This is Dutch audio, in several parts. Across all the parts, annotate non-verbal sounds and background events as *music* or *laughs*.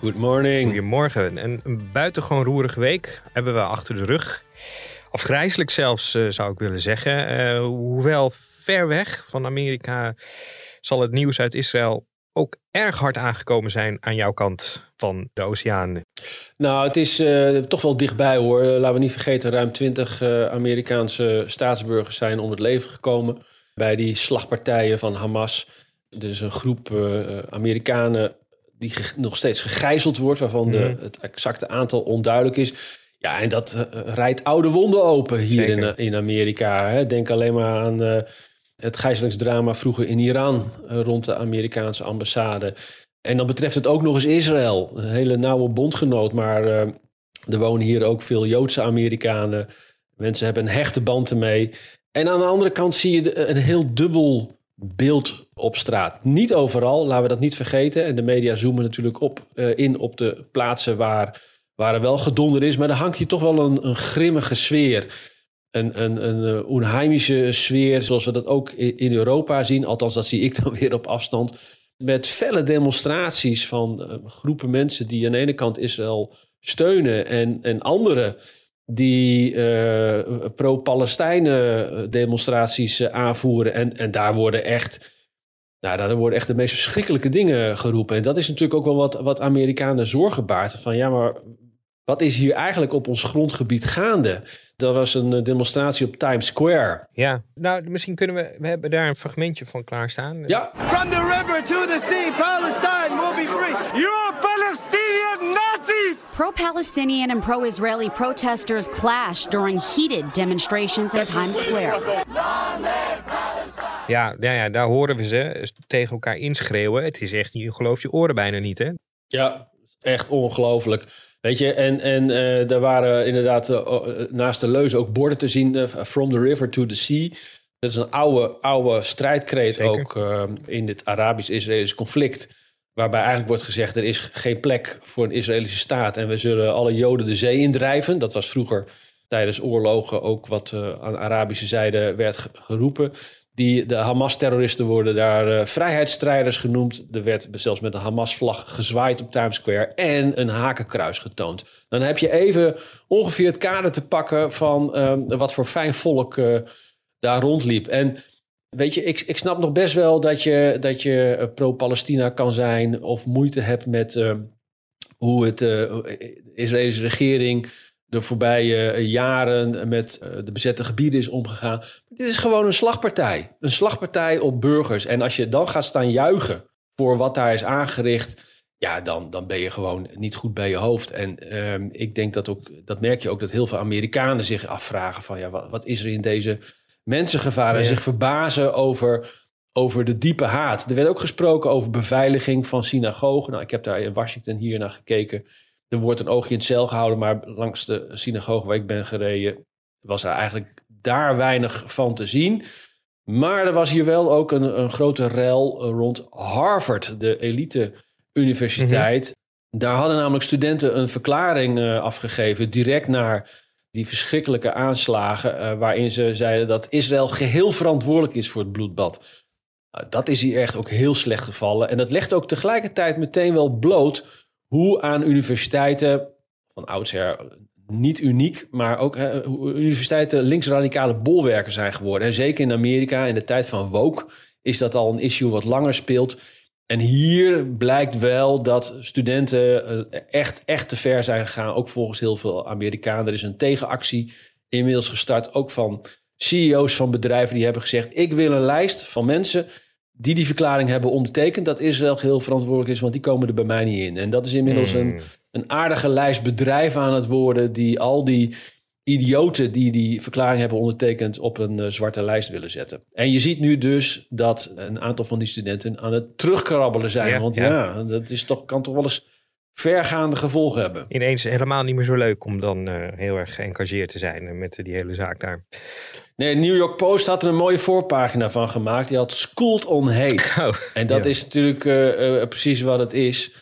Good morning. Goedemorgen. En een buitengewoon roerige week hebben we achter de rug. Afgrijzelijk zelfs, eh, zou ik willen zeggen. Eh, hoewel ver weg van Amerika zal het nieuws uit Israël ook erg hard aangekomen zijn aan jouw kant van de oceaan. Nou, het is eh, toch wel dichtbij hoor. Laten we niet vergeten, ruim 20 eh, Amerikaanse staatsburgers zijn om het leven gekomen bij die slagpartijen van Hamas. Er is een groep eh, Amerikanen die nog steeds gegijzeld wordt, waarvan de, het exacte aantal onduidelijk is. Ja, en dat eh, rijdt oude wonden open hier in, Zeker. eh, in Amerika. Hè. Denk alleen maar aan eh, het gijzelingsdrama vroeger in Iran eh, rond de Amerikaanse ambassade. En dan betreft het ook nog eens Israël, een hele nauwe bondgenoot. Maar eh, er wonen hier ook veel Joodse Amerikanen. Mensen hebben een hechte band ermee. En aan de andere kant zie je de- een heel dubbel beeld op straat. Niet overal, laten we dat niet vergeten. En de media zoomen natuurlijk op, eh, in op de plaatsen waar, waar er wel gedonder is. Maar er hangt hier toch wel een, een grimmige sfeer. Een, een, een eh, onheimische sfeer, zoals we dat ook in Europa zien. Althans, dat zie ik *laughs* dan weer op afstand. Met felle demonstraties van eh, groepen mensen die aan de ene kant Israël steunen en, en anderen die eh, pro-Palestijnen demonstraties eh, aanvoeren. En, en daar worden echt, nou, daar worden echt de meest verschrikkelijke dingen geroepen. En dat is natuurlijk ook wel wat, wat Amerikanen zorgen baart. Van ja, maar wat is hier eigenlijk op ons grondgebied gaande? Dat was een eh, demonstratie op Times Square. Ja, nou, misschien kunnen we, we hebben daar een fragmentje van klaarstaan. Ja, From the river to the sea, Palestine will be free. You're Palestinian Nazis! Pro Palestinian and pro Israeli protesters clashed during heated demonstrations in Times Square. Ja, ja, ja, daar horen we ze tegen elkaar inschreeuwen. Het is echt, je gelooft je oren bijna niet, hè? Ja, echt ongelooflijk. Weet je, en, en eh er waren inderdaad eh, naast de leuze ook borden te zien. eh, from the river to the sea. Dat is een oude, oude strijdkreet Zeker. ook eh, in dit Arabisch-Israëlisch conflict. Waarbij eigenlijk wordt gezegd, er is geen plek voor een Israëlische staat. En we zullen alle Joden de zee indrijven. Dat was vroeger tijdens oorlogen ook wat eh, aan de Arabische zijde werd ge- geroepen. Die, de Hamas-terroristen worden daar eh, vrijheidsstrijders genoemd. Er werd zelfs met een Hamas-vlag gezwaaid op Times Square en een hakenkruis getoond. Dan heb je even ongeveer het kader te pakken van eh, wat voor fijn volk eh, daar rondliep. En weet je, ik, ik snap nog best wel dat je, dat je eh, pro-Palestina kan zijn of moeite hebt met eh, hoe het, de Israëlische regering de voorbije jaren met de bezette gebieden is omgegaan. Dit is gewoon een slagpartij. Een slagpartij op burgers. En als je dan gaat staan juichen voor wat daar is aangericht, ja, dan, dan ben je gewoon niet goed bij je hoofd. En ehm, ik denk dat ook, dat merk je ook, dat heel veel Amerikanen zich afvragen van, ja, wat, wat is er in deze mensengevaar? En Ja. zich verbazen over, over de diepe haat. Er werd ook gesproken over beveiliging van synagogen. Nou, ik heb daar in Washington hier naar gekeken. Er wordt een oogje in het cel gehouden, maar langs de synagoge waar ik ben gereden, was er eigenlijk daar weinig van te zien. Maar er was hier wel ook een, een grote rel eh, rond Harvard, de elite universiteit. Daar hadden namelijk studenten een verklaring eh, afgegeven, direct naar die verschrikkelijke aanslagen, eh, waarin ze zeiden dat Israël geheel verantwoordelijk is voor het bloedbad. Nou, dat is hier echt ook heel slecht gevallen. En dat legt ook tegelijkertijd meteen wel bloot hoe aan universiteiten, van oudsher niet uniek, maar ook hoe universiteiten linksradicale bolwerken zijn geworden. En zeker in Amerika, in de tijd van woke, is dat al een issue wat langer speelt. En hier blijkt wel dat studenten eh, echt, echt te ver zijn gegaan. Ook volgens heel veel Amerikanen. Er is een tegenactie inmiddels gestart. Ook van CEO's van bedrijven die hebben gezegd... ik wil een lijst van mensen die die verklaring hebben ondertekend... dat Israël geheel verantwoordelijk is, want die komen er bij mij niet in. En dat is inmiddels Hmm. een, een aardige lijst bedrijven aan het worden... die al die idioten die die verklaring hebben ondertekend... op een eh, zwarte lijst willen zetten. En je ziet nu dus dat een aantal van die studenten aan het terugkrabbelen zijn. Ja, want ja. ja, dat is toch, kan toch wel eens vergaande gevolgen hebben. Ineens helemaal niet meer zo leuk om dan eh, heel erg geëngageerd te zijn eh, met die hele zaak daar. Nee, New York Post had er een mooie voorpagina van gemaakt. Die had Schooled on Hate. *laughs* Oh, En dat ja. is natuurlijk precies wat het is.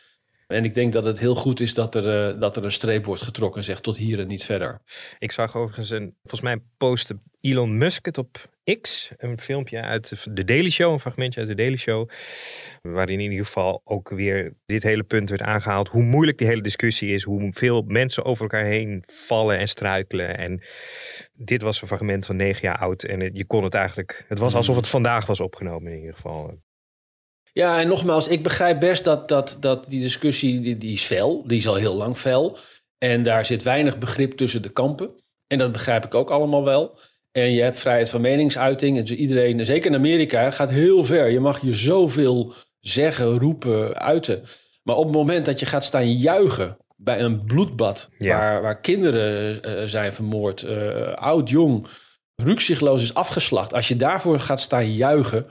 En ik denk dat het heel goed is dat er, eh, dat er een streep wordt getrokken. Zegt tot hier en niet verder. Ik zag overigens een, volgens mij postte Elon Musk het op X, een filmpje uit de Daily Show, een fragmentje uit de Daily Show, waarin in ieder geval ook weer dit hele punt werd aangehaald, hoe moeilijk die hele discussie is, hoe veel mensen over elkaar heen vallen en struikelen. En dit was een fragment van negen jaar oud en je kon het eigenlijk, het was alsof het vandaag was opgenomen in ieder geval. Ja, en nogmaals, ik begrijp best dat, dat, dat die discussie, die, die is fel. Die is al heel lang fel. En daar zit weinig begrip tussen de kampen. En dat begrijp ik ook allemaal wel. En je hebt vrijheid van meningsuiting. En dus iedereen, zeker in Amerika, gaat heel ver. Je mag je zoveel zeggen, roepen, uiten. Maar op het moment dat je gaat staan juichen bij een bloedbad... Ja. Waar, waar kinderen eh, zijn vermoord, eh, oud, jong... rukzichtloos is afgeslacht. Als je daarvoor gaat staan juichen...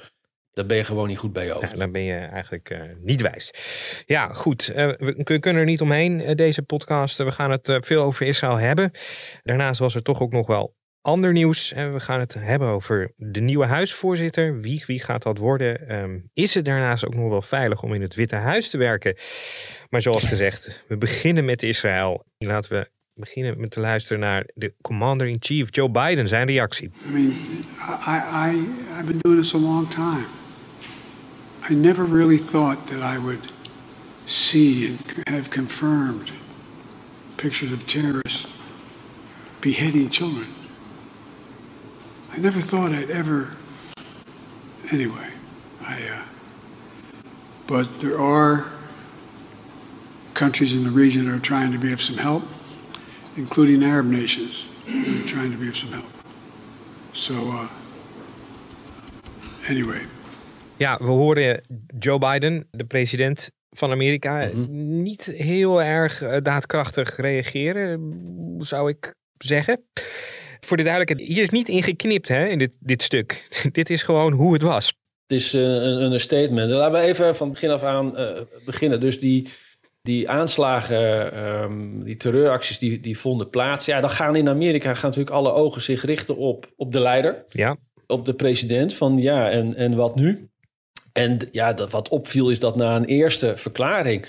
dan ben je gewoon niet goed bij je hoofd. Ja, dan ben je eigenlijk eh, niet wijs. Ja, goed. Eh, we kun- kunnen er niet omheen, eh, deze podcast. We gaan het eh, veel over Israël hebben. Daarnaast was er toch ook nog wel ander nieuws. We gaan het hebben over de nieuwe huisvoorzitter. Wie, wie gaat dat worden? Ehm, is het daarnaast ook nog wel veilig om in het Witte Huis te werken? Maar zoals gezegd, we beginnen met Israël. Laten we beginnen met te luisteren naar de commander-in-chief Joe Biden, zijn reactie. I mean, I, I, I've been doing this a long time. I never really thought that I would see and have confirmed pictures of terrorists beheading children. I never thought I'd ever. Anyway, I. Uh, but there are countries in the region that are trying to be of some help, including Arab nations that are trying to be of some help. So, uh, anyway, Ja, we horen Joe Biden, de president van Amerika, niet heel erg eh, daadkrachtig reageren, zou ik zeggen. Voor de duidelijkheid, hier is niet in geknipt hè, in dit, dit stuk. *laughs* dit is gewoon hoe het was. Het is eh, een, een statement. Laten we even van begin af aan eh, beginnen. Dus die, die aanslagen, ehm, die terreuracties, die, die vonden plaats. Ja, dan gaan in Amerika gaan natuurlijk alle ogen zich richten op, op de leider. Ja, Op de president. Van ja, en, en wat nu? En ja, dat, wat opviel is dat na een eerste verklaring...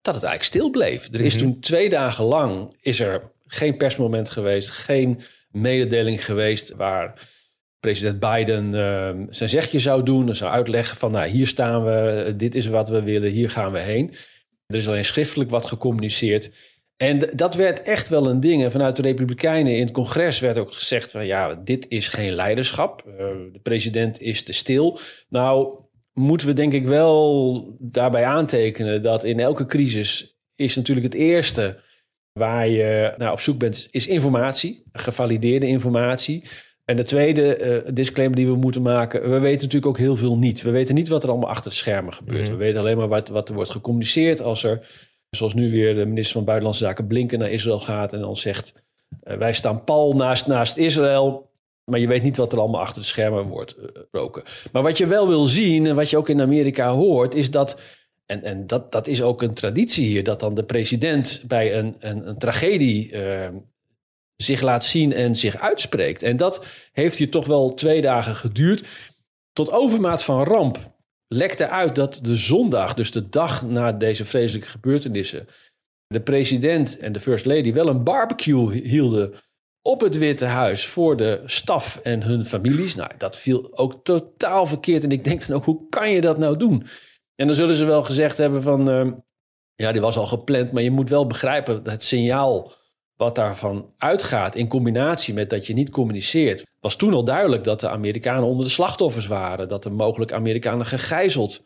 dat het eigenlijk stil bleef. Er is Mhm. toen twee dagen lang... is er geen persmoment geweest, geen mededeling geweest... waar president Biden ehm, zijn zegje zou doen. En zou uitleggen van, nou, hier staan we, dit is wat we willen, hier gaan we heen. Er is alleen schriftelijk wat gecommuniceerd. En dat werd echt wel een ding. En vanuit de Republikeinen in het congres werd ook gezegd... van ja, dit is geen leiderschap. Eh, de president is te stil. Nou, moeten we denk ik wel daarbij aantekenen... dat in elke crisis is natuurlijk het eerste waar je naar op zoek bent... is informatie, gevalideerde informatie... En de tweede eh, disclaimer die we moeten maken... we weten natuurlijk ook heel veel niet. We weten niet wat er allemaal achter de schermen gebeurt. Mhm. We weten alleen maar wat, wat er wordt gecommuniceerd... als er, zoals nu weer de minister van Buitenlandse Zaken... Blinken naar Israël gaat en dan zegt... eh, wij staan pal naast, naast Israël... maar je weet niet wat er allemaal achter de schermen wordt eh, besproken. Maar wat je wel wil zien en wat je ook in Amerika hoort... is dat, en, en dat, dat is ook een traditie hier... dat dan de president bij een, een, een tragedie... eh, zich laat zien en zich uitspreekt. En dat heeft hier toch wel twee dagen geduurd. Tot overmaat van ramp lekte uit dat de zondag, dus de dag na deze vreselijke gebeurtenissen, de president en de first lady wel een barbecue hielden op het Witte Huis voor de staf en hun families. Nou, dat viel ook totaal verkeerd. En ik denk dan ook, hoe kan je dat nou doen? En dan zullen ze wel gezegd hebben van, eh, ja, die was al gepland, maar je moet wel begrijpen het signaal wat daarvan uitgaat in combinatie met dat je niet communiceert, was toen al duidelijk dat de Amerikanen onder de slachtoffers waren, dat er mogelijk Amerikanen gegijzeld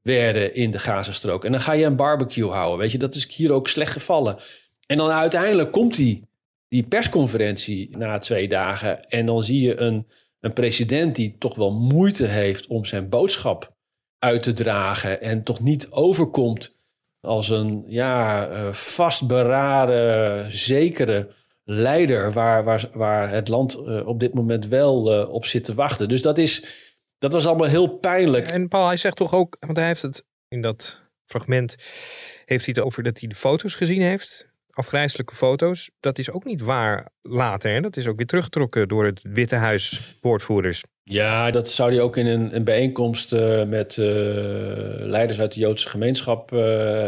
werden in de Gazastrook. En dan ga je een barbecue houden. Weet je, dat is hier ook slecht gevallen. En dan uiteindelijk komt die, die persconferentie na twee dagen. En dan zie je een, een president die toch wel moeite heeft om zijn boodschap uit te dragen. En toch niet overkomt als een ja, eh, vastberaden, zekere leider waar, waar, waar het land eh, op dit moment wel eh, op zit te wachten. Dus dat, is, dat was allemaal heel pijnlijk. En Paul, hij zegt toch ook, want hij heeft het in dat fragment, heeft hij het over dat hij de foto's gezien heeft. Afgrijzelijke foto's. Dat is ook niet waar later. Hè? Dat is ook weer teruggetrokken door het Witte Huis woordvoerders. Ja, dat zou hij ook in een, een bijeenkomst uh, met uh, leiders uit de Joodse gemeenschap uh,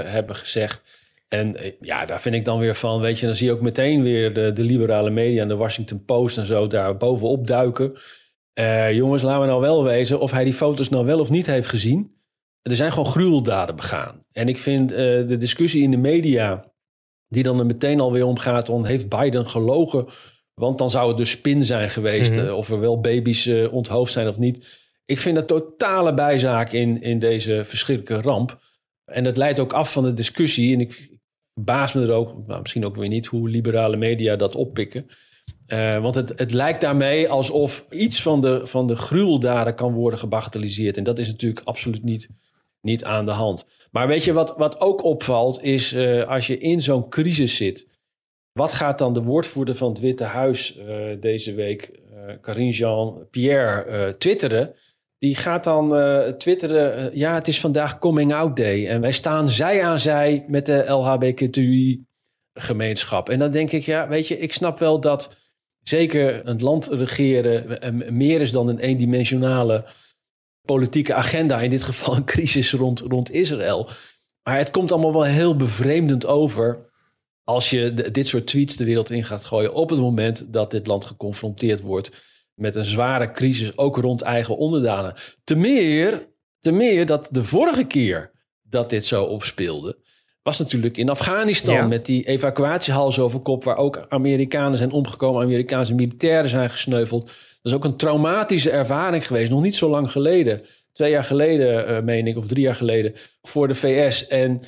hebben gezegd. En ja, daar vind ik dan weer van, weet je, dan zie je ook meteen weer de, de liberale media en de Washington Post en zo daar bovenop duiken. jongens, laten we nou wel wezen of hij die foto's nou wel of niet heeft gezien. Er zijn gewoon gruweldaden begaan. En ik vind de discussie in de media, die dan er meteen alweer om gaat, om heeft Biden gelogen want dan zou het dus spin zijn geweest. Mhm. eh, of er wel baby's uh, onthoofd zijn of niet. Ik vind dat totale bijzaak in, in deze verschrikkelijke ramp. En het leidt ook af van de discussie. En ik baas me er ook, nou, misschien ook weer niet, hoe liberale media dat oppikken. Uh, want het, het lijkt daarmee alsof iets van de, van de gruweldaden kan worden gebagatelliseerd. En dat is natuurlijk absoluut niet, niet aan de hand. Maar weet je wat, wat ook opvalt, is uh, als je in zo'n crisis zit. Wat gaat dan de woordvoerder van het Witte Huis uh, deze week, uh, Karine Jean-Pierre, twitteren? Die gaat dan twitteren, ja, het is vandaag Coming Out Day. En wij staan zij aan zij met de LHBTI-gemeenschap. En dan denk ik, ja, weet je, ik snap wel dat zeker een land regeren meer is dan een eendimensionale politieke agenda. In dit geval een crisis rond, rond Israël. Maar het komt allemaal wel heel bevreemdend over als je de, dit soort tweets de wereld in gaat gooien op het moment dat dit land geconfronteerd wordt met een zware crisis, ook rond eigen onderdanen. Te meer, te meer dat de vorige keer dat dit zo opspeelde, was natuurlijk in Afghanistan Ja. met die evacuatiehals over kop, waar ook Amerikanen zijn omgekomen, Amerikaanse militairen zijn gesneuveld. Dat is ook een traumatische ervaring geweest, nog niet zo lang geleden. Twee jaar geleden, eh, meen ik, of drie jaar geleden, voor de VS. En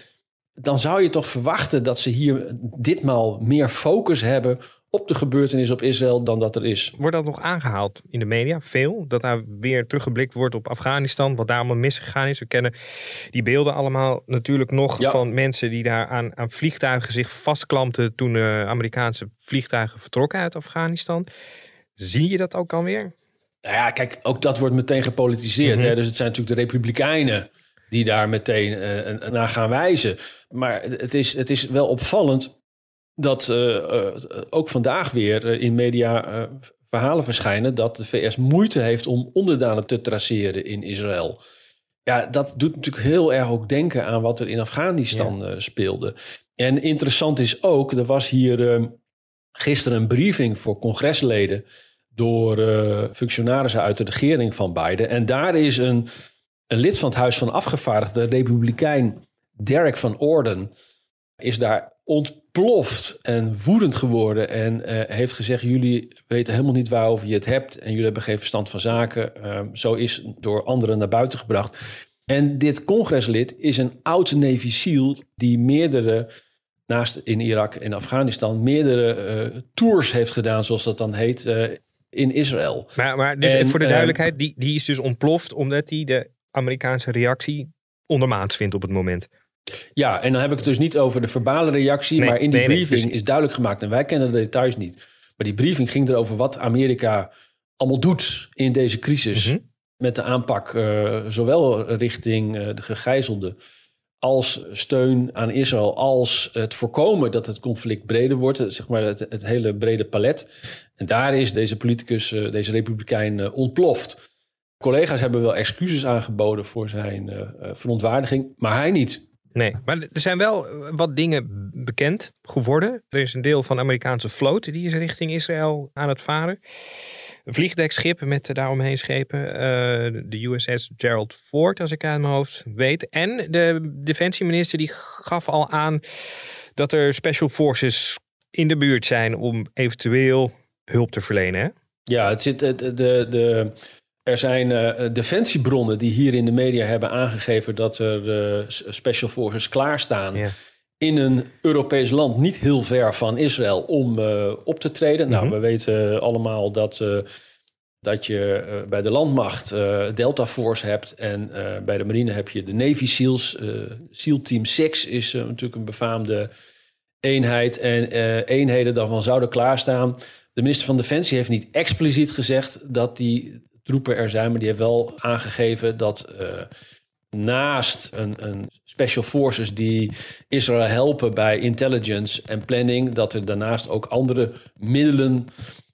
dan zou je toch verwachten dat ze hier ditmaal meer focus hebben op de gebeurtenis op Israël dan dat er is. Wordt dat nog aangehaald in de media? Veel? Dat daar weer teruggeblikt wordt op Afghanistan, wat daar allemaal misgegaan is. We kennen die beelden allemaal natuurlijk nog Ja. van mensen die daar aan, aan vliegtuigen zich vastklampten toen de Amerikaanse vliegtuigen vertrokken uit Afghanistan. Zie je dat ook alweer? Nou ja, kijk, ook dat wordt meteen gepolitiseerd. Mhm. hè? Dus het zijn natuurlijk de Republikeinen die daar meteen eh, naar gaan wijzen. Maar het is, het is wel opvallend dat eh, eh, ook vandaag weer in media verhalen verschijnen dat de VS moeite heeft om onderdanen te traceren in Israël. Ja, dat doet natuurlijk heel erg ook denken aan wat er in Afghanistan speelde. En interessant is ook, er was hier gisteren een briefing voor congresleden door eh, functionarissen uit de regering van Biden. En daar is een, een lid van het Huis van Afgevaardigden, republikein Derek van Orden, is daar ontploft en woedend geworden. En eh, heeft gezegd: Jullie weten helemaal niet waarover je het hebt. En jullie hebben geen verstand van zaken. Ehm, zo is door anderen naar buiten gebracht. En dit congreslid is een oud SEAL die meerdere, naast in Irak en Afghanistan, meerdere eh, tours heeft gedaan, zoals dat dan heet, in Israël. Maar, maar dus En, voor de ehm, duidelijkheid, die, die is dus ontploft omdat hij de Amerikaanse reactie ondermaats vindt op het moment. Ja, en dan heb ik het dus niet over de verbale reactie, Nee, maar in die nee, briefing precies. is duidelijk gemaakt, en wij kennen de details niet, maar die briefing ging erover wat Amerika allemaal doet in deze crisis. Mhm. Met de aanpak, eh, zowel richting eh, de gegijzelden, als steun aan Israël, als het voorkomen dat het conflict breder wordt, eh, zeg maar het, het hele brede palet. En daar is deze politicus, eh, deze republikein, eh, ontploft. Collega's hebben wel excuses aangeboden voor zijn verontwaardiging, maar hij niet. Nee, maar er zijn wel wat dingen bekend geworden. Er is een deel van de Amerikaanse vloot die is richting Israël aan het varen. Een vliegdekschip met daaromheen schepen. eh, de USS Gerald Ford, als ik uit mijn hoofd weet. En de defensieminister die gaf al aan dat er special forces in de buurt zijn om eventueel hulp te verlenen. Hè? Ja, het zit, de, de, de Er zijn uh, defensiebronnen die hier in de media hebben aangegeven dat er uh, special forces klaarstaan ja. In een Europees land niet heel ver van Israël om uh, op te treden. Nou, Mhm. we weten allemaal dat, dat je bij de landmacht Delta Force hebt en bij de marine heb je de Navy SEALs. SEAL Team 6 is natuurlijk een befaamde eenheid en eenheden daarvan zouden klaarstaan. De minister van Defensie heeft niet expliciet gezegd dat die troepen er zijn, maar die heeft wel aangegeven dat naast een, een, special forces die Israël helpen bij intelligence en planning, dat er daarnaast ook andere middelen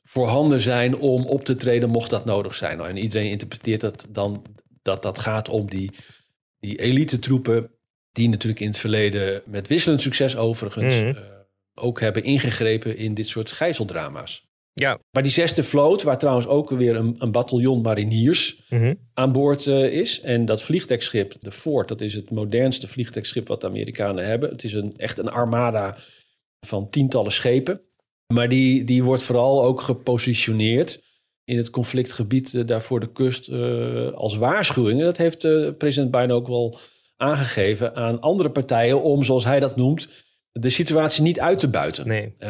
voorhanden zijn om op te treden mocht dat nodig zijn. Nou, en iedereen interpreteert dat dan dat dat gaat om die, die elite troepen die natuurlijk in het verleden met wisselend succes overigens Mhm. uh, ook hebben ingegrepen in dit soort gijzeldrama's. Ja. Maar die zesde vloot, waar trouwens ook weer een, een bataljon mariniers Mhm. aan boord uh, is. En dat vliegdekschip, de Ford, dat is het modernste vliegdekschip wat de Amerikanen hebben. Het is een, echt een armada van tientallen schepen. Maar die, die wordt vooral ook gepositioneerd in het conflictgebied uh, daar voor de kust uh, als waarschuwing. En dat heeft president Biden ook wel aangegeven aan andere partijen om, zoals hij dat noemt, de situatie niet uit te buiten. Nee. Uh,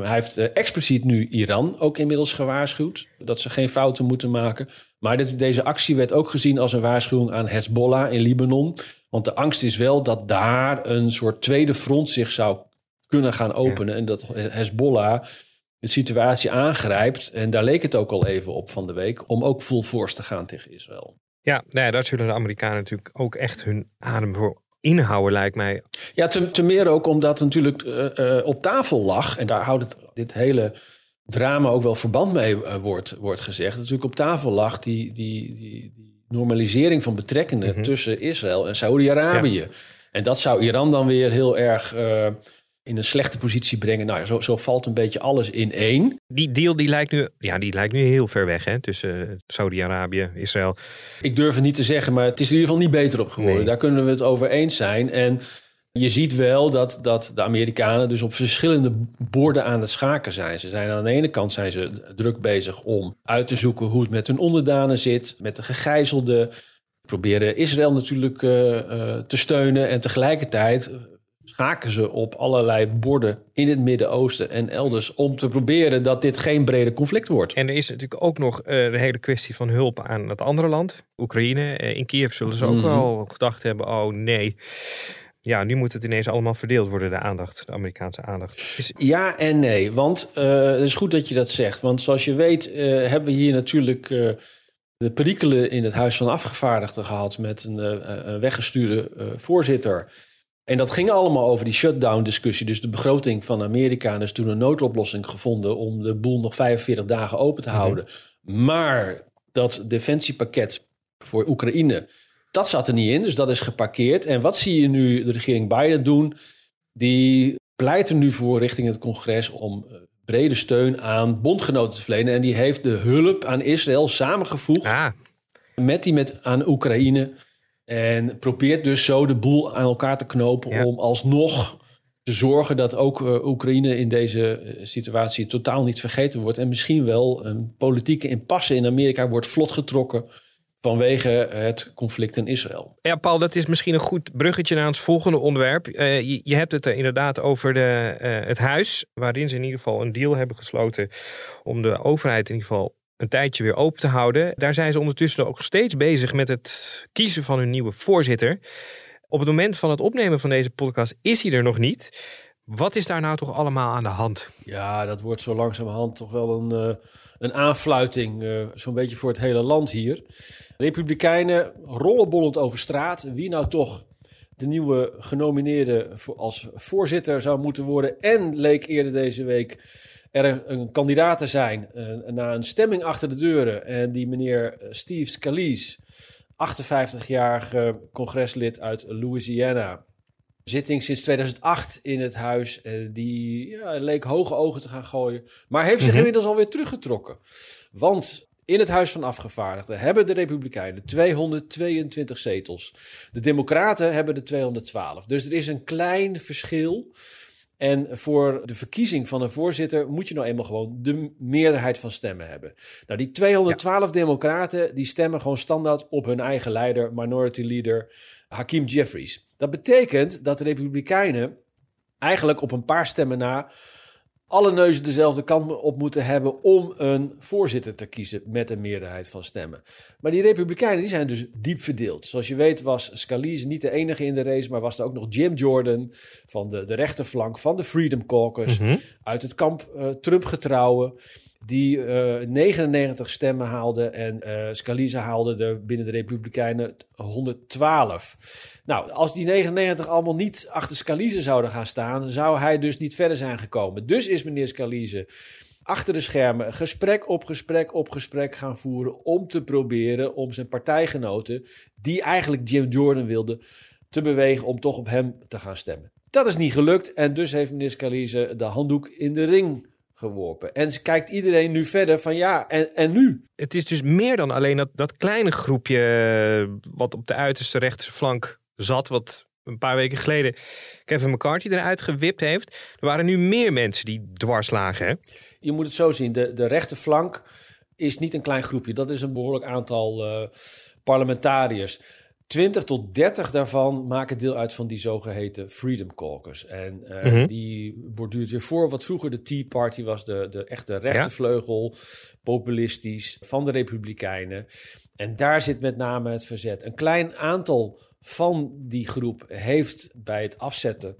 hij heeft uh, expliciet nu Iran ook inmiddels gewaarschuwd dat ze geen fouten moeten maken. Maar dit, deze actie werd ook gezien als een waarschuwing aan Hezbollah in Libanon. Want de angst is wel dat daar een soort tweede front zich zou kunnen gaan openen. Ja. En dat Hezbollah de situatie aangrijpt. En daar leek het ook al even op van de week. Om ook full force te gaan tegen Israël. Ja, nou ja daar zullen de Amerikanen natuurlijk ook echt hun adem voor inhouden, lijkt mij. Ja, te, te meer ook omdat het natuurlijk uh, uh, op tafel lag. En daar houdt het, dit hele drama ook wel verband mee uh, wordt, wordt gezegd. Natuurlijk op tafel lag die, die, die, die normalisering van betrekkingen mm -hmm. tussen Israël en Saoedi-Arabië. Ja. En dat zou Iran dan weer heel erg uh, in een slechte positie brengen. Nou, zo, zo valt een beetje alles in één. Die deal die lijkt nu, ja, die lijkt nu heel ver weg hè, tussen Saudi-Arabië, Israël. Ik durf het niet te zeggen, maar het is in ieder geval niet beter op geworden. Nee. Daar kunnen we het over eens zijn. En je ziet wel dat, dat de Amerikanen dus op verschillende borden aan het schaken zijn. Ze zijn aan de ene kant zijn ze druk bezig om uit te zoeken hoe het met hun onderdanen zit, met de gegijzelden. Proberen Israël natuurlijk uh, uh, te steunen en tegelijkertijd schaken ze op allerlei borden in het Midden-Oosten en elders om te proberen dat dit geen brede conflict wordt. En er is natuurlijk ook nog uh, de hele kwestie van hulp aan het andere land, Oekraïne. Uh, in Kiev zullen ze ook mm. wel gedacht hebben: oh nee. Ja, nu moet het ineens allemaal verdeeld worden, de aandacht, de Amerikaanse aandacht. Is... Ja en nee, want uh, het is goed dat je dat zegt. Want zoals je weet hebben we hier natuurlijk de perikelen in het Huis van Afgevaardigden gehad met een, een weggestuurde voorzitter. En dat ging allemaal over die shutdown-discussie. Dus de begroting van Amerika. En is toen een noodoplossing gevonden om de boel nog 45 dagen open te houden. Mm-hmm. Maar dat defensiepakket voor Oekraïne, dat zat er niet in. Dus dat is geparkeerd. En wat zie je nu de regering Biden doen? Die pleit er nu voor richting het congres om brede steun aan bondgenoten te verlenen. En die heeft de hulp aan Israël samengevoegd ah. met die met aan Oekraïne. En probeert dus zo de boel aan elkaar te knopen ja. om alsnog te zorgen dat ook uh, Oekraïne in deze uh, situatie totaal niet vergeten wordt. En misschien wel een politieke impasse in Amerika wordt vlot getrokken vanwege het conflict in Israël. Ja, Paul, dat is misschien een goed bruggetje naar ons volgende onderwerp. Uh, je, je, hebt het er inderdaad over de, het huis, waarin ze in ieder geval een deal hebben gesloten om de overheid in ieder geval een tijdje weer open te houden. Daar zijn ze ondertussen ook steeds bezig met het kiezen van hun nieuwe voorzitter. Op het moment van het opnemen van deze podcast is hij er nog niet. Wat is daar nou toch allemaal aan de hand? Ja, dat wordt zo langzamerhand toch wel een, uh, een aanfluiting. Uh, Zo'n beetje voor het hele land hier. Republikeinen rollenbollend over straat. Wie nou toch de nieuwe genomineerde voor, als voorzitter zou moeten worden. En leek eerder deze week er een, een kandidaat te zijn uh, na een stemming achter de deuren. En die meneer Steve Scalise, 58-jarige congreslid uit Louisiana. Zitting sinds 2008 in het huis. Uh, die ja, leek hoge ogen te gaan gooien. Maar heeft zich mm-hmm. inmiddels alweer teruggetrokken. Want in het Huis van Afgevaardigden hebben de Republikeinen 222 zetels. De Democraten hebben er 212. Dus er is een klein verschil. En voor de verkiezing van een voorzitter moet je nou eenmaal gewoon de meerderheid van stemmen hebben. Nou, die 212 democraten die stemmen gewoon standaard op hun eigen leider, minority leader Hakeem Jeffries. Dat betekent dat de Republikeinen eigenlijk op een paar stemmen na alle neuzen dezelfde kant op moeten hebben om een voorzitter te kiezen met een meerderheid van stemmen. Maar die Republikeinen die zijn dus diep verdeeld. Zoals je weet was Scalise niet de enige in de race, maar was er ook nog Jim Jordan van de, de rechterflank van de Freedom Caucus, uit het kamp uh, Trump getrouwen die uh, 99 stemmen haalde en uh, Scalise haalde er binnen de Republikeinen 112. Nou, als die 99 allemaal niet achter Scalise zouden gaan staan, zou hij dus niet verder zijn gekomen. Dus is meneer Scalise achter de schermen gesprek op gesprek op gesprek gaan voeren om te proberen om zijn partijgenoten, die eigenlijk Jim Jordan wilden, te bewegen om toch op hem te gaan stemmen. Dat is niet gelukt en dus heeft meneer Scalise de handdoek in de ring geworpen. En ze kijkt iedereen nu verder van ja, en, en nu? Het is dus meer dan alleen dat, dat kleine groepje eh, wat op de uiterste rechterflank zat, wat een paar weken geleden Kevin McCarthy eruit gewipt heeft. Er waren nu meer mensen die dwars lagen. Hè? Je moet het zo zien, de, de rechterflank is niet een klein groepje. Dat is een behoorlijk aantal uh, parlementariërs. 20 tot 30 daarvan maken deel uit van die zogeheten Freedom Caucus. En uh, mm-hmm. die borduurt weer voor wat vroeger de Tea Party was, de, de echte rechtervleugel, ja. populistisch, van de Republikeinen. En daar zit met name het verzet. Een klein aantal van die groep heeft bij het afzetten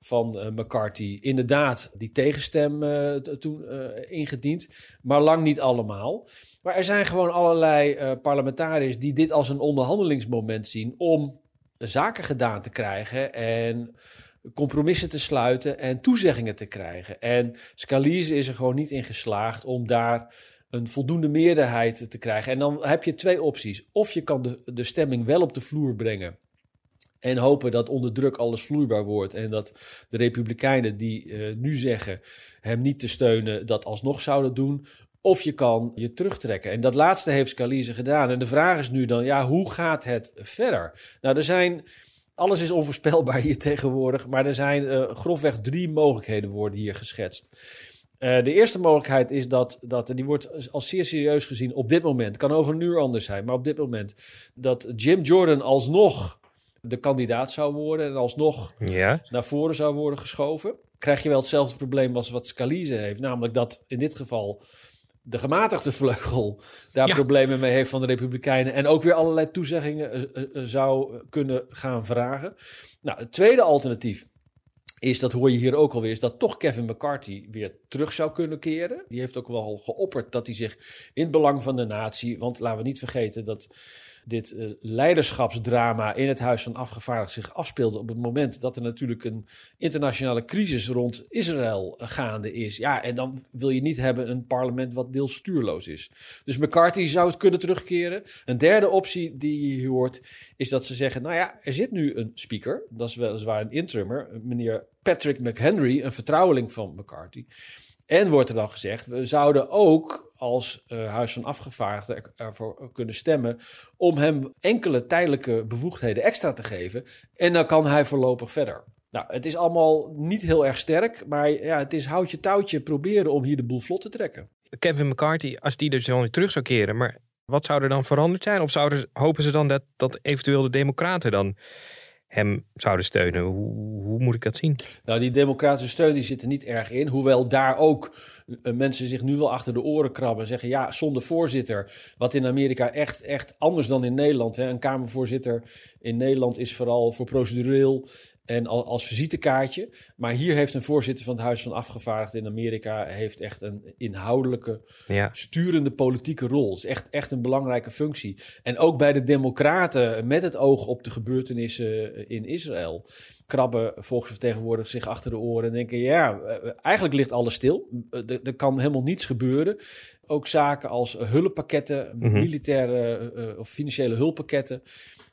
van uh, McCarthy inderdaad die tegenstem uh, toen ingediend, maar lang niet allemaal. Maar er zijn gewoon allerlei parlementariërs die dit als een onderhandelingsmoment zien om zaken gedaan te krijgen en compromissen te sluiten en toezeggingen te krijgen. En Scalise is er gewoon niet in geslaagd om daar een voldoende meerderheid te krijgen. En dan heb je twee opties. Of je kan de, de stemming wel op de vloer brengen en hopen dat onder druk alles vloeibaar wordt. En dat de Republikeinen die uh, nu zeggen hem niet te steunen, dat alsnog zouden doen. Of je kan je terugtrekken. En dat laatste heeft Scalise gedaan. En de vraag is nu dan, ja, hoe gaat het verder? Nou, er zijn, alles is onvoorspelbaar hier *laughs* tegenwoordig. Maar er zijn uh, grofweg drie mogelijkheden worden hier geschetst. Uh, de eerste mogelijkheid is dat, dat, en die wordt als zeer serieus gezien op dit moment, kan over een uur anders zijn, maar op dit moment, dat Jim Jordan alsnog de kandidaat zou worden en alsnog ja. naar voren zou worden geschoven, krijg je wel hetzelfde probleem als wat Scalise heeft. Namelijk dat in dit geval de gematigde vleugel daar Ja. problemen mee heeft van de Republikeinen. En ook weer allerlei toezeggingen eh, eh, eh, zou kunnen gaan vragen. Nou, het tweede alternatief is, dat hoor je hier ook alweer, is dat toch Kevin McCarthy weer terug zou kunnen keren. Die heeft ook wel geopperd dat hij zich in het belang van de natie, want laten we niet vergeten dat dit eh, leiderschapsdrama in het Huis van Afgevaardigden zich afspeelde op het moment dat er natuurlijk een internationale crisis rond Israël eh, gaande is. Ja, en dan wil je niet hebben een parlement wat deels stuurloos is. Dus McCarthy zou het kunnen terugkeren. Een derde optie die je hoort is dat ze zeggen, nou ja, er zit nu een speaker, dat is weliswaar een interimmer, meneer Patrick McHenry, een vertrouweling van McCarthy. En wordt er dan gezegd, we zouden ook als uh, Huis van Afgevaardigden er- ervoor kunnen stemmen om hem enkele tijdelijke bevoegdheden extra te geven. En dan kan hij voorlopig verder. Nou, het is allemaal niet heel erg sterk, maar ja, het is houtje touwtje proberen om hier de boel vlot te trekken. Kevin McCarthy, als die dus dan weer terug zou keren, maar wat zou er dan veranderd zijn? Of zouden, hopen ze dan dat, dat eventueel de Democraten dan hem zouden steunen? Hoe, hoe moet ik dat zien? Nou, die democratische steun die zit er niet erg in. Hoewel daar ook eh, mensen zich nu wel achter de oren krabben. en Zeggen, ja, zonder voorzitter. Wat in Amerika echt, echt anders dan in Nederland. Hè. Een kamervoorzitter in Nederland is vooral voor procedureel en al- als visitekaartje. Maar hier heeft een voorzitter van het Huis van Afgevaardigden in Amerika... heeft echt een inhoudelijke Ja, sturende politieke rol. Het is echt, echt een belangrijke functie. En ook bij de Democraten, met het oog op de gebeurtenissen in Israël, krabben volksvertegenwoordigers zich achter de oren en denken: ja, eh, eigenlijk ligt alles stil. Eh, Er, er kan helemaal niets gebeuren. Ook zaken als hulppakketten, Mhm. militaire eh, of financiële hulppakketten.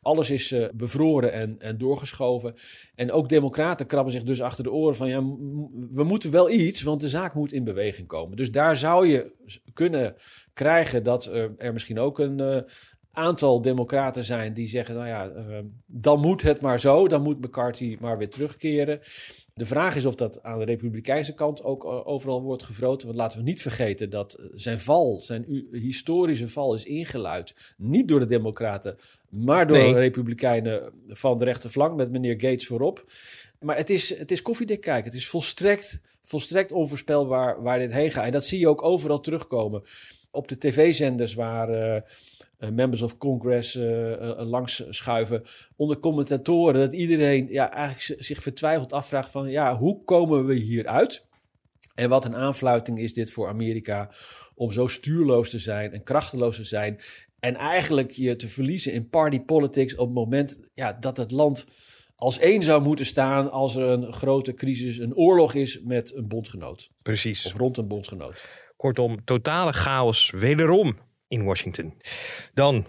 Alles is bevroren en, en doorgeschoven. En ook democraten krabben zich dus achter de oren van... ja, we moeten wel iets, want de zaak moet in beweging komen. Dus daar zou je kunnen krijgen dat er misschien ook een aantal democraten zijn... die zeggen, nou ja, eh, dan moet het maar zo. Dan moet McCarthy maar weer terugkeren. De vraag is of dat aan de republikeinse kant ook uh, overal wordt gevroten. Want laten we niet vergeten dat zijn val, zijn historische val, is ingeluid. Niet door de Democraten, maar door Nee. de Republikeinen van de rechterflank met meneer Gates voorop. Maar het is, het is koffiedik kijken. Het is volstrekt, volstrekt onvoorspelbaar waar dit heen gaat. En dat zie je ook overal terugkomen. Op de tv-zenders waar eh, eh, members of Congress eh, eh, langs schuiven. Onder commentatoren. Dat iedereen ja, eigenlijk zich vertwijfeld afvraagt van... Ja, hoe komen we hieruit? En wat een aanfluiting is dit voor Amerika... om zo stuurloos te zijn en krachteloos te zijn... en eigenlijk je te verliezen in party politics... op het moment ja, dat het land als één zou moeten staan... als er een grote crisis, een oorlog is met een bondgenoot. Precies. Of rond een bondgenoot. Kortom, totale chaos wederom in Washington. Dan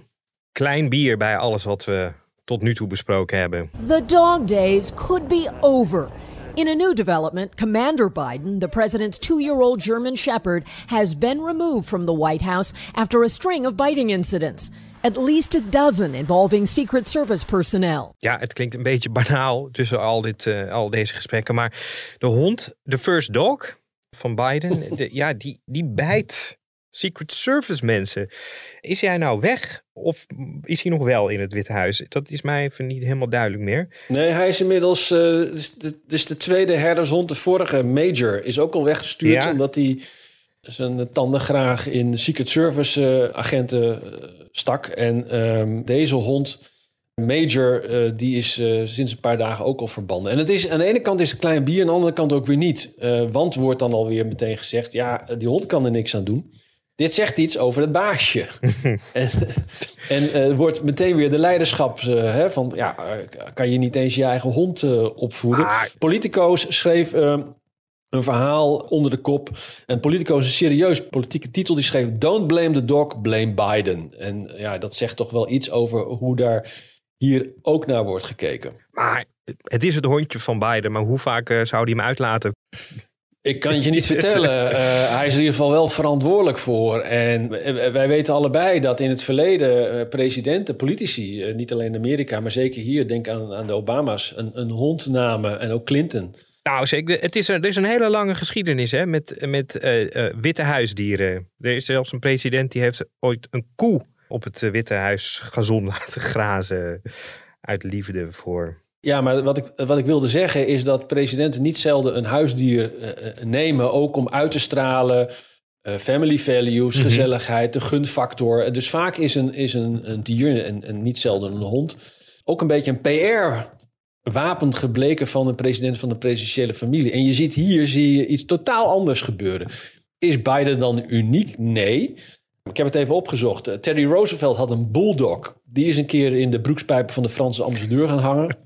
klein bier bij alles wat we tot nu toe besproken hebben. The dog days could be over. In a new development, Commander Biden, the president's two year old German Shepherd, has been removed from the White House after a string of biting incidents. At least a dozen involving Secret Service personnel. Ja, het klinkt een beetje banaal tussen al, dit, eh, al deze gesprekken. Maar de hond, de first dog van Biden, *laughs* de, ja, die, die bijt Secret Service mensen. Is hij nou weg of is hij nog wel in het Witte Huis? Dat is mij even niet helemaal duidelijk meer. Nee, hij is inmiddels. het is de, de tweede herdershond. De vorige Major is ook al weggestuurd. Ja. Omdat hij zijn tanden graag in Secret Service eh, agenten eh, stak. En ehm, deze hond, Major, die is sinds een paar dagen ook al verbannen. En het is, aan de ene kant is het klein bier, aan de andere kant ook weer niet. Want wordt dan alweer meteen gezegd: ja, die hond kan er niks aan doen. Dit zegt iets over het baasje. *laughs* en en eh, wordt meteen weer de leiderschap eh, hè, van... ja, eh, kan je niet eens je eigen hond eh, opvoeden? Politico's schreef een verhaal onder de kop. En Politico is een serieus politieke titel. Die schreef... Don't blame the dog, blame Biden. En ja, dat zegt toch wel iets over hoe daar hier ook naar wordt gekeken. Maar het is het hondje van Biden, maar hoe vaak zou hij hem uitlaten? Ik kan het je niet *laughs* vertellen. Eh, hij is er in ieder geval wel verantwoordelijk voor. En eh, wij weten allebei dat in het verleden eh, presidenten, politici, eh, niet alleen in Amerika, maar zeker hier, denk aan, aan de Obama's, een, een hond namen en ook Clinton. Nou, zeker. Het is, er is een hele lange geschiedenis hè, met, met eh, eh, witte huisdieren. Er is zelfs een president die heeft ooit een koe op het eh, Witte Huis gazon *laughs* laten grazen. Uit liefde voor. Ja, maar wat ik, wat ik wilde zeggen is dat presidenten niet zelden een huisdier eh, eh, nemen, ook om uit te stralen. eh, family values, gezelligheid, de gunfactor. Dus vaak is een, is een, een dier, en, en niet zelden een hond, ook een beetje een PR-wapen gebleken van een president van de presidentiële familie. En je ziet hier zie je iets totaal anders gebeuren. Is Biden dan uniek? Nee. Ik heb het even opgezocht. Eh, Teddy Roosevelt had een bulldog. Die is een keer in de broekspijpen van de Franse ambassadeur gaan hangen. *laughs*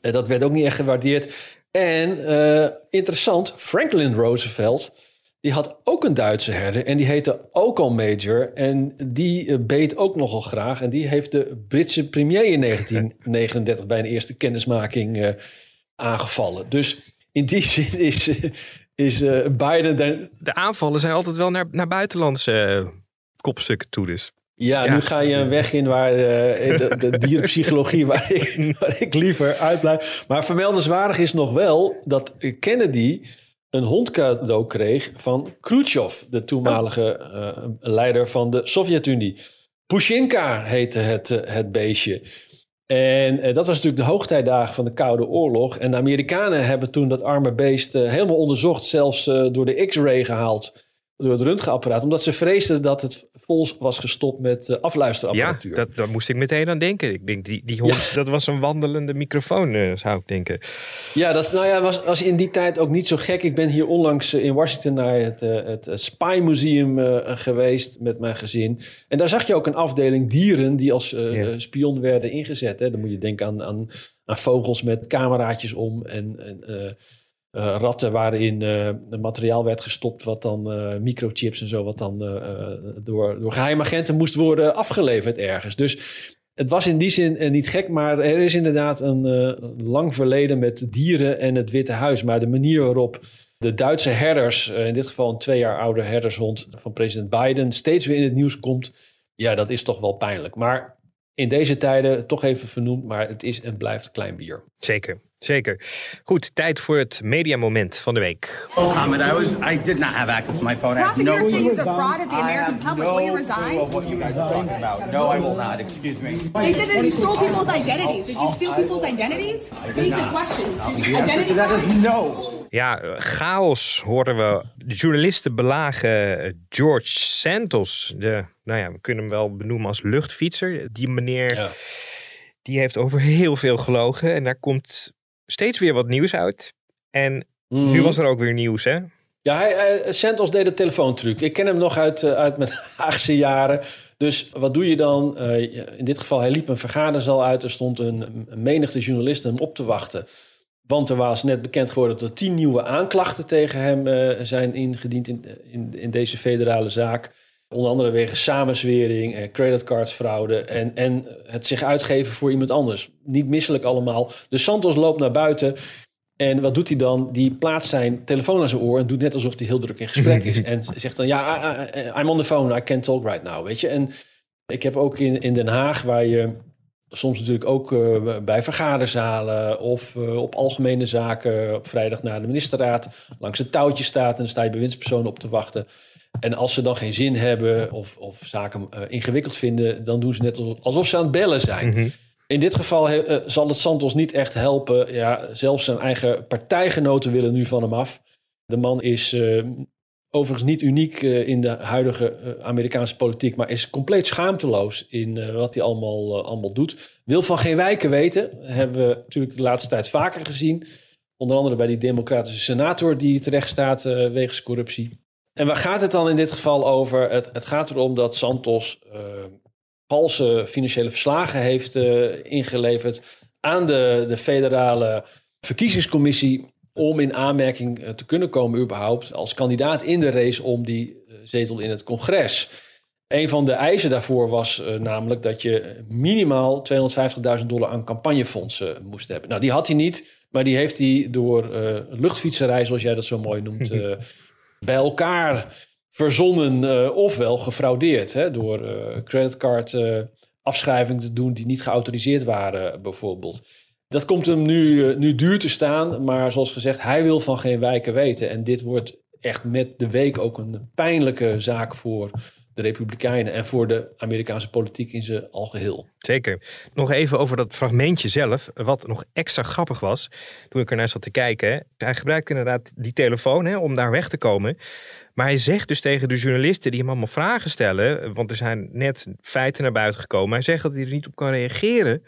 Eh, dat werd ook niet echt gewaardeerd. En eh, interessant, Franklin Roosevelt, die had ook een Duitse herder. En die heette ook al Major. En die beet ook nogal graag. En die heeft de Britse premier in 1939 bij een eerste kennismaking aangevallen. Dus in die *laughs* zin is, is Biden... De aanvallen zijn altijd wel naar, naar buitenlandse kopstukken toe. Dus. Ja, Ja. nu ga je een weg in waar eh, de, de *laughs* dierenpsychologie waar ik, waar ik liever uitblijf. Maar vermeldenswaardig is nog wel dat Kennedy een hond cadeau kreeg van Khrushchev, de toenmalige eh, leider van de Sovjet-Unie. Pushinka heette het, eh, het beestje. En eh, dat was natuurlijk de hoogtijdagen van de Koude Oorlog. En de Amerikanen hebben toen dat arme beest helemaal onderzocht, zelfs eh, door de X-ray gehaald. Door het röntgenapparaat, omdat ze vreesden dat het vol was gestopt met eh, Ja, afluisterapparatuur. dat, daar moest ik meteen aan denken. Ik denk, die, die hond, dat was een wandelende microfoon, eh, zou ik denken. Ja, dat nou ja, was, was in die tijd ook niet zo gek. Ik ben hier onlangs eh, in Washington naar het, het Spy Museum geweest met mijn gezin. En daar zag je ook een afdeling dieren die als Ja. spion werden ingezet. Hè. Dan moet je denken aan, aan, aan vogels met cameraatjes om en, en eh, ratten waarin eh, materiaal werd gestopt wat dan eh, microchips en zo, wat dan door, door geheimagenten moest worden afgeleverd ergens. Dus het was in die zin niet gek, maar er is inderdaad een lang verleden met dieren en het Witte Huis. Maar de manier waarop de Duitse herders, in dit geval een twee jaar oude herdershond van president Biden, steeds weer in het nieuws komt, ja, dat is toch wel pijnlijk. Maar in deze tijden toch even vernoemd, maar het is en blijft klein bier. Zeker. Zeker. Goed, tijd voor het mediamoment van de week. comment. I was I did not have access to my phone. Have no Prosecutors say you're the fraud of the I American have public. no Will you clue resign? of what you guys are talking about. No, I will not. Excuse me. They said that you stole people's identities. Did you steal people's identities? Basic question. Did you identity That is no. Ja, chaos horen we. De journalisten belagen George Santos. De, nou ja, we kunnen hem wel benoemen als luchtfietser. Die meneer, Ja. die heeft over heel veel gelogen. En daar komt steeds weer wat nieuws uit. En Mhm. nu was er ook weer nieuws, hè? Ja, hij, hij, Santos deed de telefoontruc. Ik ken hem nog uit, eh, uit mijn *laughs* Haagse jaren. Dus wat doe je dan? Eh, in dit geval, hij liep een vergaderzaal uit. Er stond een, een menigte journalisten hem op te wachten. Want er was net bekend geworden dat er tien nieuwe aanklachten tegen hem eh, zijn ingediend in, in, in deze federale zaak. Onder andere wegens samenzwering, eh, creditcardfraude en, en het zich uitgeven voor iemand anders. Niet misselijk allemaal. Dus Santos loopt naar buiten. En wat doet hij dan? Die plaatst zijn telefoon aan zijn oor en doet net alsof hij heel druk in gesprek is. *laughs* en zegt dan, ja, I- I- I'm on the phone, I can't talk right now, weet je. En ik heb ook in, in Den Haag, waar je soms natuurlijk ook eh, bij vergaderzalen of eh, op algemene zaken op vrijdag naar de ministerraad langs het touwtje staat en dan sta je bewindspersonen op te wachten. En als ze dan geen zin hebben of, of zaken eh, ingewikkeld vinden, dan doen ze net alsof ze aan het bellen zijn. In dit geval eh, zal het Santos niet echt helpen. Ja, zelfs zijn eigen partijgenoten willen nu van hem af. De man is eh, overigens niet uniek in de huidige Amerikaanse politiek, maar is compleet schaamteloos in wat hij allemaal, allemaal doet. Wil van geen wijken weten. Hebben we natuurlijk de laatste tijd vaker gezien. Onder andere bij die democratische senator die terecht staat wegens corruptie. En waar gaat het dan in dit geval over? Het, het gaat erom dat Santos eh, valse financiële verslagen heeft eh, ingeleverd aan de, de federale verkiezingscommissie om in aanmerking eh, te kunnen komen überhaupt als kandidaat in de race om die zetel in het congres. Een van de eisen daarvoor was namelijk dat je minimaal 250.000 dollar aan campagnefondsen moest hebben. Nou, die had hij niet, maar die heeft hij door eh luchtfietserij, zoals jij dat zo mooi noemt, *laughs* bij elkaar verzonnen uh, ofwel gefraudeerd. Hè, door uh, creditcard uh, afschrijvingen te doen die niet geautoriseerd waren, bijvoorbeeld. Dat komt hem nu, nu duur te staan, maar zoals gezegd, hij wil van geen wijken weten. En dit wordt echt met de week ook een pijnlijke zaak voor de Republikeinen en voor de Amerikaanse politiek in zijn algeheel. Zeker. Nog even over dat fragmentje zelf. Wat nog extra grappig was toen ik ernaar zat te kijken. Hij gebruikt inderdaad die telefoon hè, om daar weg te komen. Maar hij zegt dus tegen de journalisten die hem allemaal vragen stellen. Want er zijn net feiten naar buiten gekomen. Hij zegt dat hij er niet op kan reageren.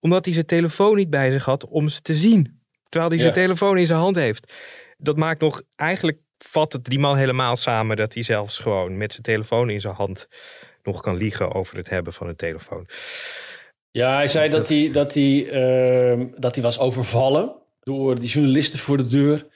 Omdat hij zijn telefoon niet bij zich had om ze te zien. Terwijl hij zijn telefoon in zijn hand heeft. Dat maakt nog eigenlijk vat het die man helemaal samen dat hij zelfs gewoon met zijn telefoon in zijn hand nog kan liegen over het hebben van een telefoon. Ja, hij zei dat hij, dat hij, ehm, dat hij was overvallen door die journalisten voor de deur.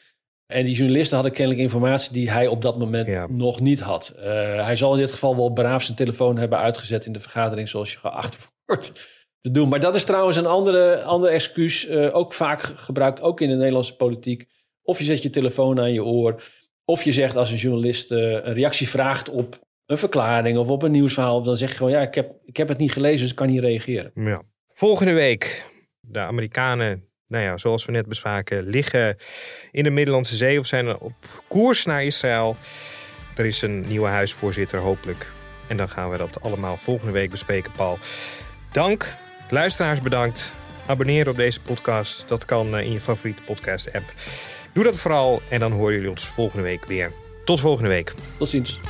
En die journalisten hadden kennelijk informatie die hij op dat moment nog niet had. Eh, hij zal in dit geval wel braaf zijn telefoon hebben uitgezet in de vergadering zoals je geacht wordt te doen. Maar dat is trouwens een andere, andere excuus, eh, ook vaak ge- gebruikt, ook in de Nederlandse politiek. Of je zet je telefoon aan je oor, of je zegt als een journalist eh, een reactie vraagt op een verklaring of op een nieuwsverhaal, dan zeg je gewoon ja, ik heb, ik heb het niet gelezen, dus ik kan niet reageren. Ja. Volgende week, de Amerikanen, nou ja, zoals we net bespraken, liggen in de Middellandse Zee of zijn op koers naar Israël. Er is een nieuwe huisvoorzitter, hopelijk. En dan gaan we dat allemaal volgende week bespreken, Paul. Dank, luisteraars bedankt. Abonneren op deze podcast, dat kan eh, in je favoriete podcast-app. Doe dat vooral en dan horen jullie ons volgende week weer. Tot volgende week. Tot ziens.